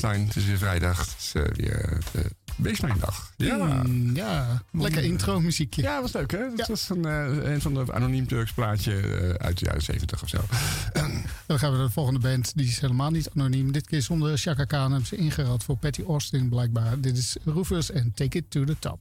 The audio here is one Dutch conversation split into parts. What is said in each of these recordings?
Baseline. Het is weer vrijdag. Het is eh, weer uh, Baseline dag. Ja. Mm, ja, lekker intro muziekje. Ja, was leuk hè? Dat Ja. was een, eh, een van de anoniem Turks plaatje eh, uit de jaren 70 of zo. Dan gaan we naar de volgende band. Die is helemaal niet anoniem. Dit keer zonder Chaka Khan hebben ze ingeruild voor Patty Austin blijkbaar. Dit is Rufus en Take It To The Top.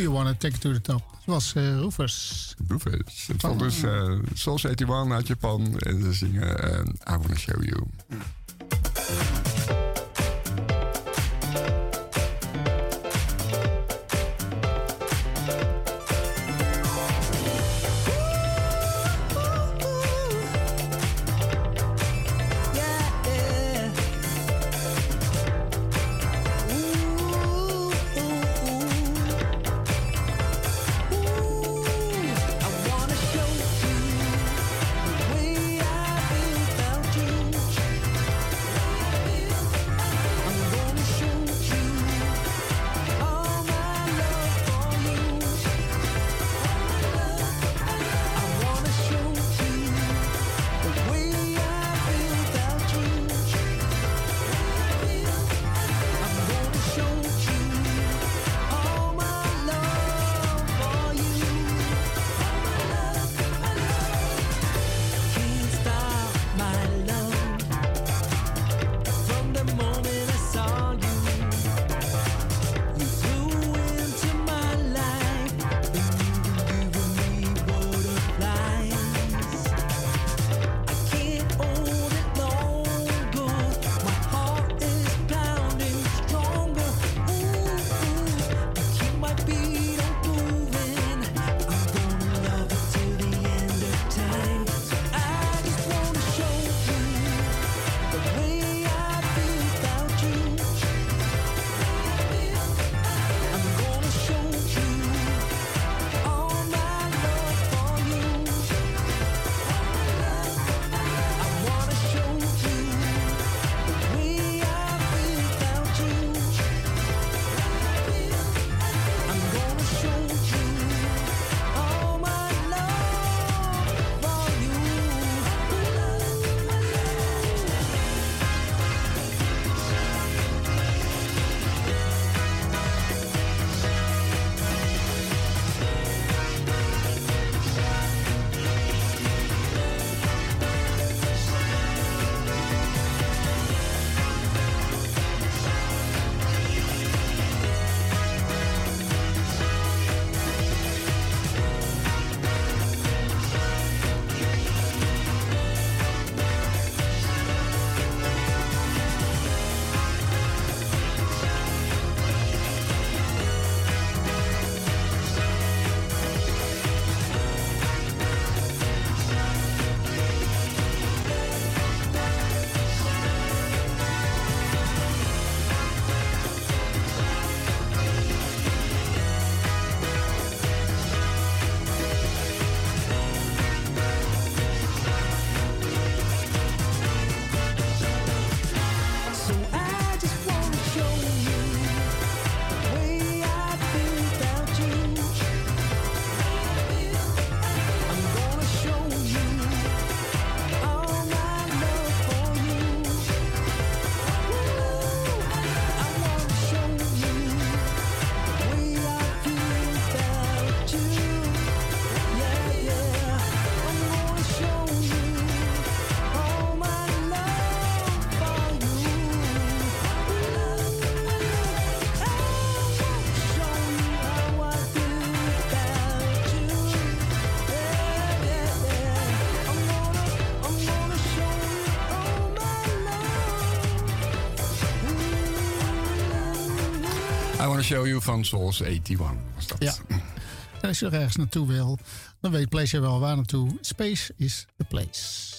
You Wanna Take It To The Top. Dat was uh, Roofers. Roofers. Het was eh, dus uh, Soul 81 uit Japan. En ze zingen eh, I Wanna Show You. Show You van Souls 81 was dat. Ja. Als je ergens naartoe wil, dan weet Pleasure wel waar naartoe. Space is the place.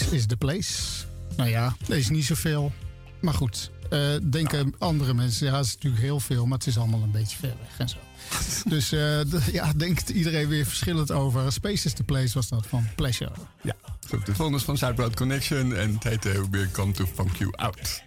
is the place. Nou ja, er is niet zoveel. Maar goed, eh, denken andere mensen, ja, het is natuurlijk heel veel, maar het is allemaal een beetje ver weg en zo. dus eh, ja, denkt iedereen weer verschillend over. Space is the place was dat van Pleasure. Ja, Zo De volgende van Southbound Connection en het heette eh, We're Come to Funk You Out.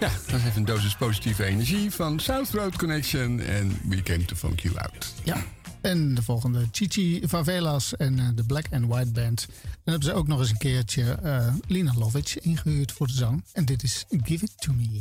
Ja, dat is even een dosis positieve energie van South Road Connection en We Came to Funk You Out. Ja. En de volgende, Chichi Favelas en eh, de Black and White Band. Dan hebben ze ook nog eens een keertje eh, Lina Lovic ingehuurd voor de zang. En dit is Give It To Me.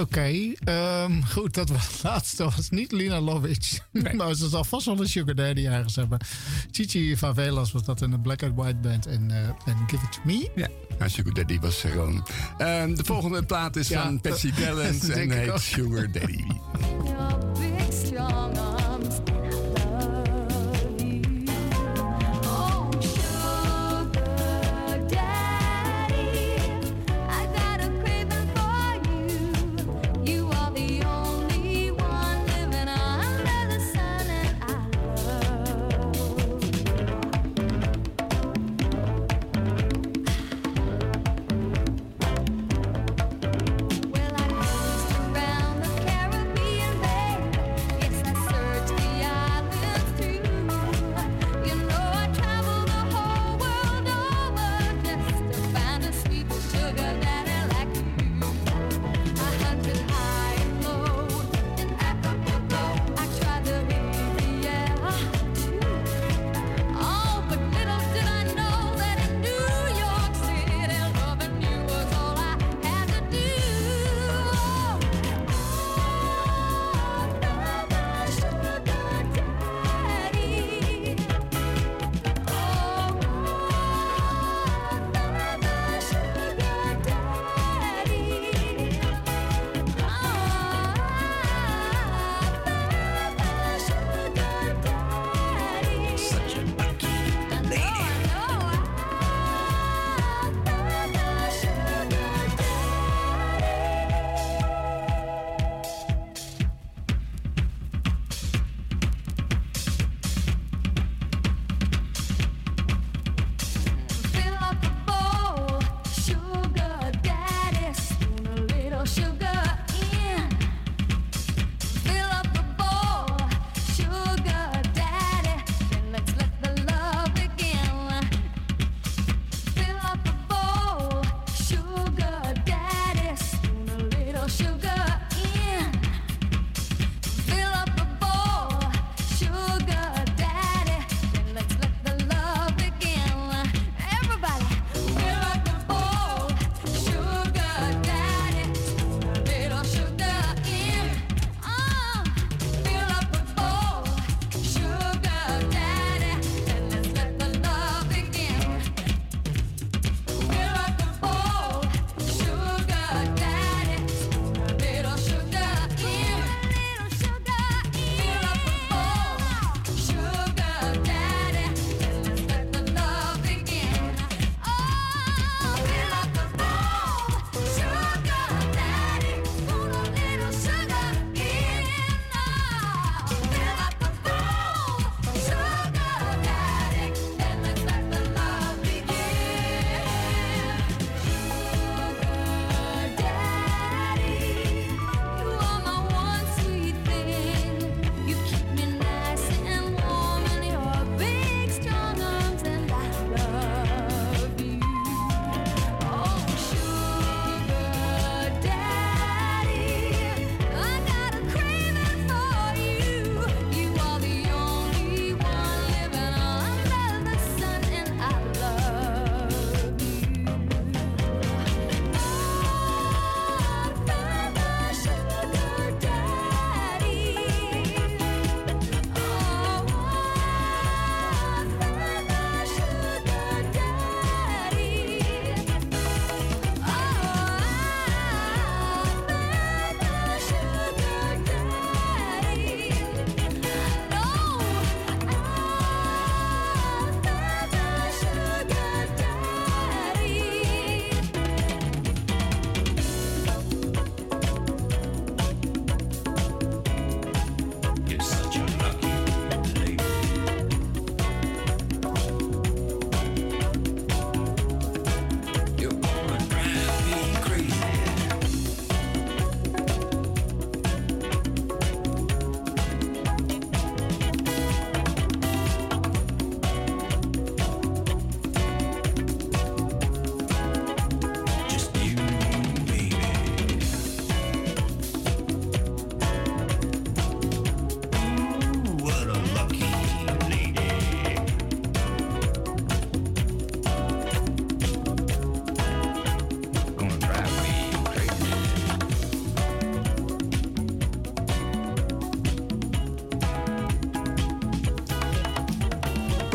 Oké, ehm, goed, dat was het laatste. was niet Lina Lovic. maar ze zal vast wel een Sugar Daddy ergens hebben. Chichi Favelas was dat in de Black and White Band en, eh, en Give It To Me. Ja, nou, Sugar Daddy was gewoon. Ehm, de volgende plaat is Ja, van Patsy dat en heet. Sugar Daddy.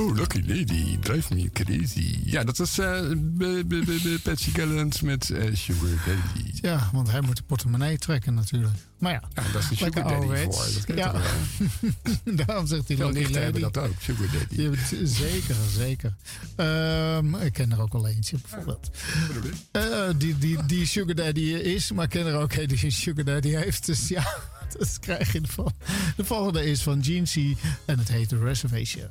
Oh, Lucky Lady, Drive Me Crazy. Ja, dat is b- Patsy Callens met eh, Sugar Daddy. Ja, want hij moet de portemonnee trekken natuurlijk. Maar ja, Ja, daar is de Sugar Daddy ouderwets. voor. Dat Ja. daarom zegt hij Veel Lucky Lady. hebben dat ook, Sugar Daddy. Zeker, zeker. Ehm, ik ken er ook al eentje bijvoorbeeld. Eh, die, die, die Sugar Daddy is, maar ik ken er ook een die Sugar Daddy heeft. Dus ja, dat krijg je ervan. De volgende is van C en het heet The Reservation.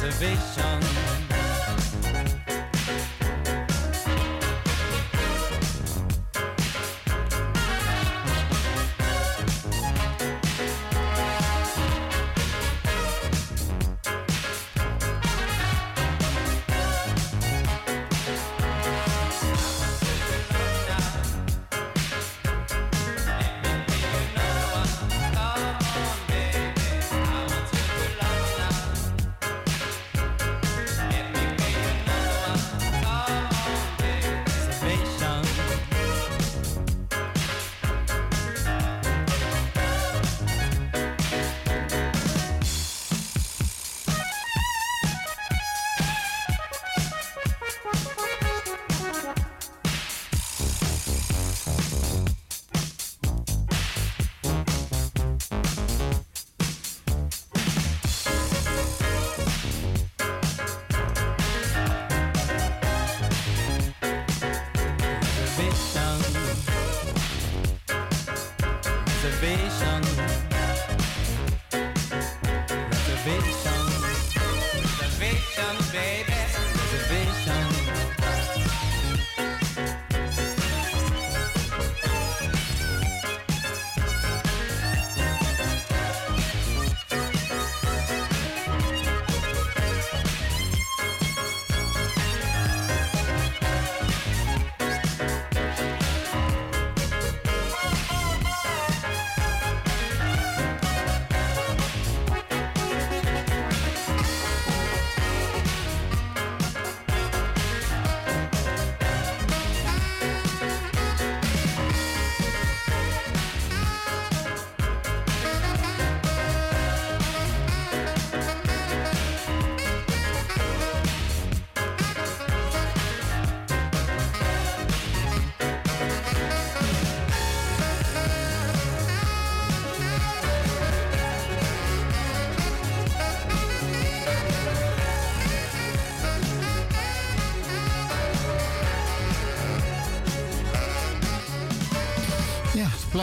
observation.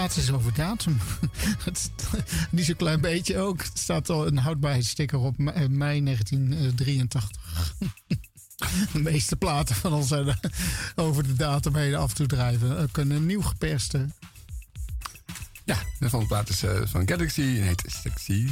Laatste is over datum. Niet zo'n klein beetje ook. Er staat al een houdbaarheidssticker op eh, mei 1983. De meeste platen van ons zijn er over de datum heen af te drijven. Een nieuw geperste. Ja, de volgende plaat is eh, van Galaxy heet Sexy.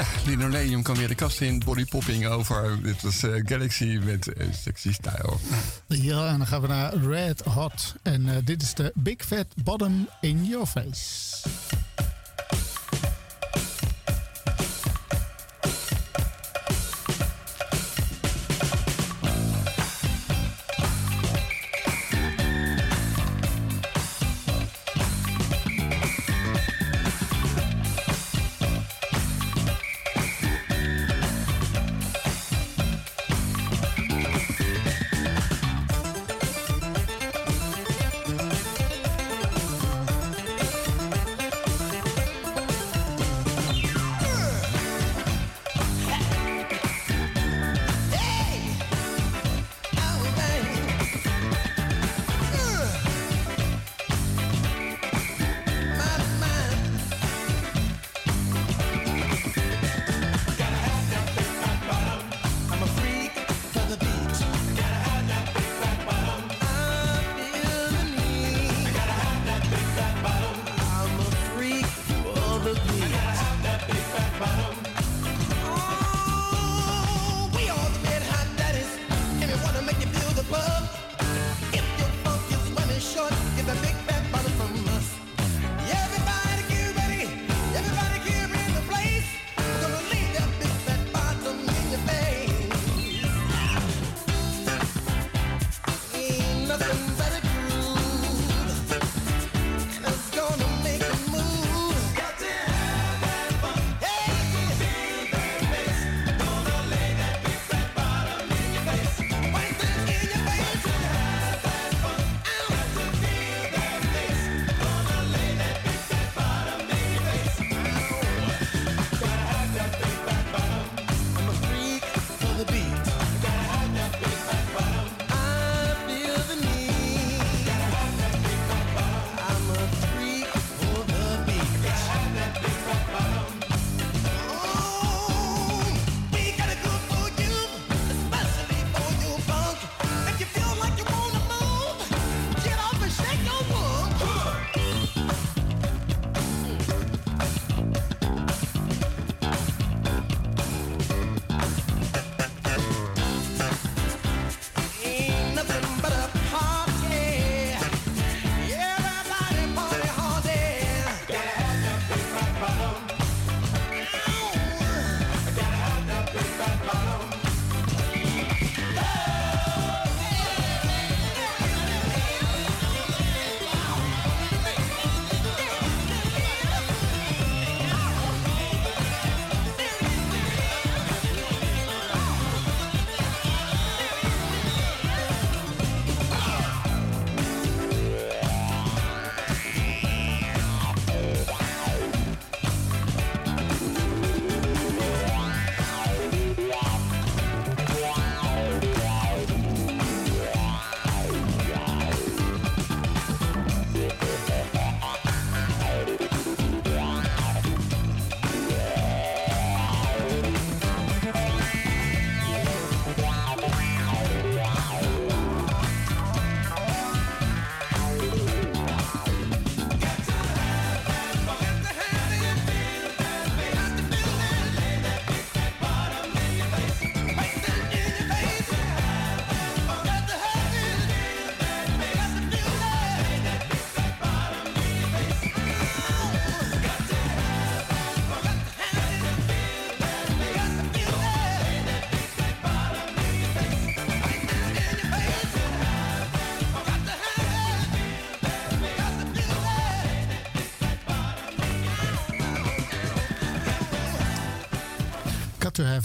Ja, Linoleum kan weer de kast in. Body popping over. Dit was eh, Galaxy met eh, Sexy Style. Ja, en dan gaan we naar Red Hot. En eh, dit is de Big Fat Bottom in Your Face.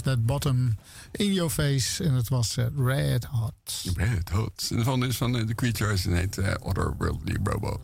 That Bottom in Your Face. En het was eh, Red Hot. Red Hot. En van is van eh, The Creatures en heet eh, Otherworldly Robot.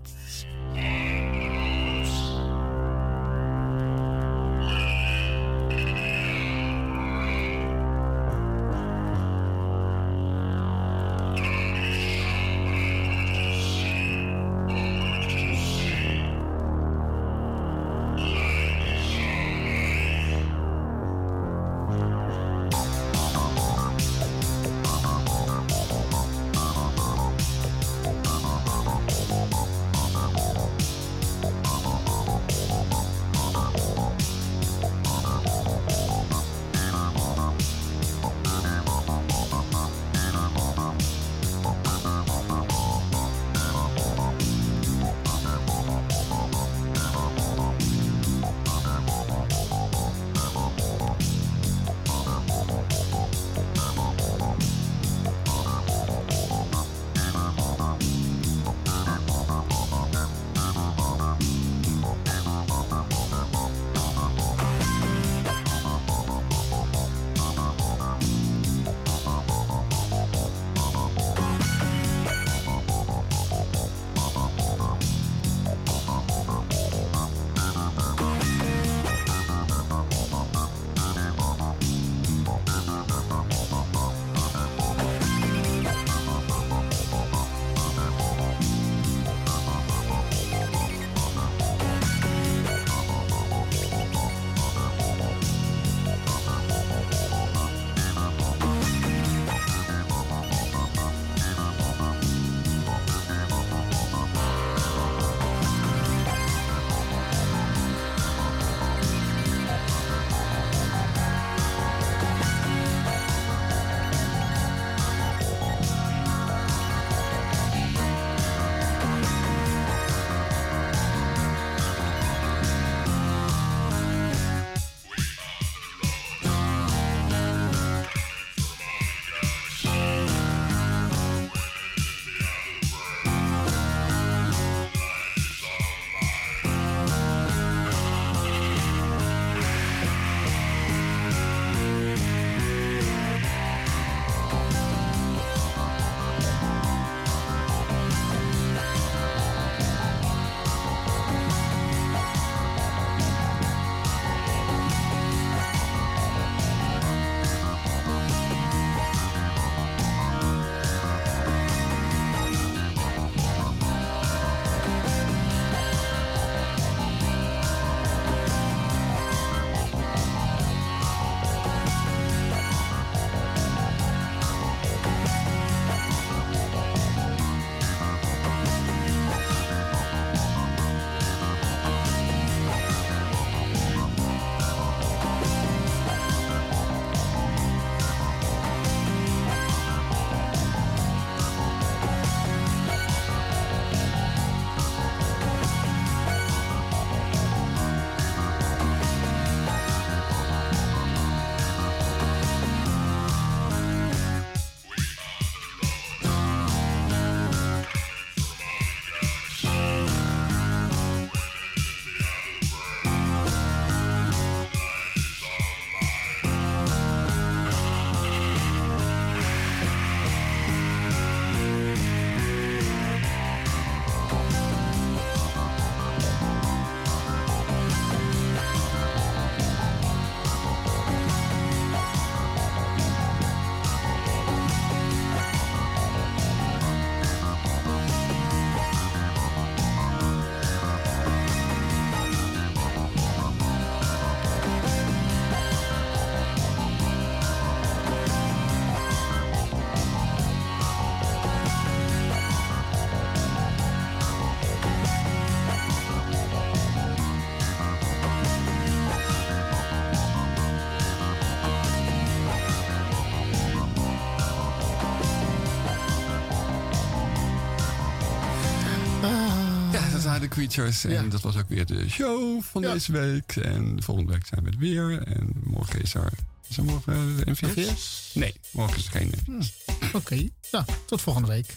De Creatures. En dat was ook weer de show van deze week. En volgende week zijn we er weer. En morgen is er... Is er morgen eh, de NVS? Nee, morgen is er geen NVS. Oké, nou, tot volgende week.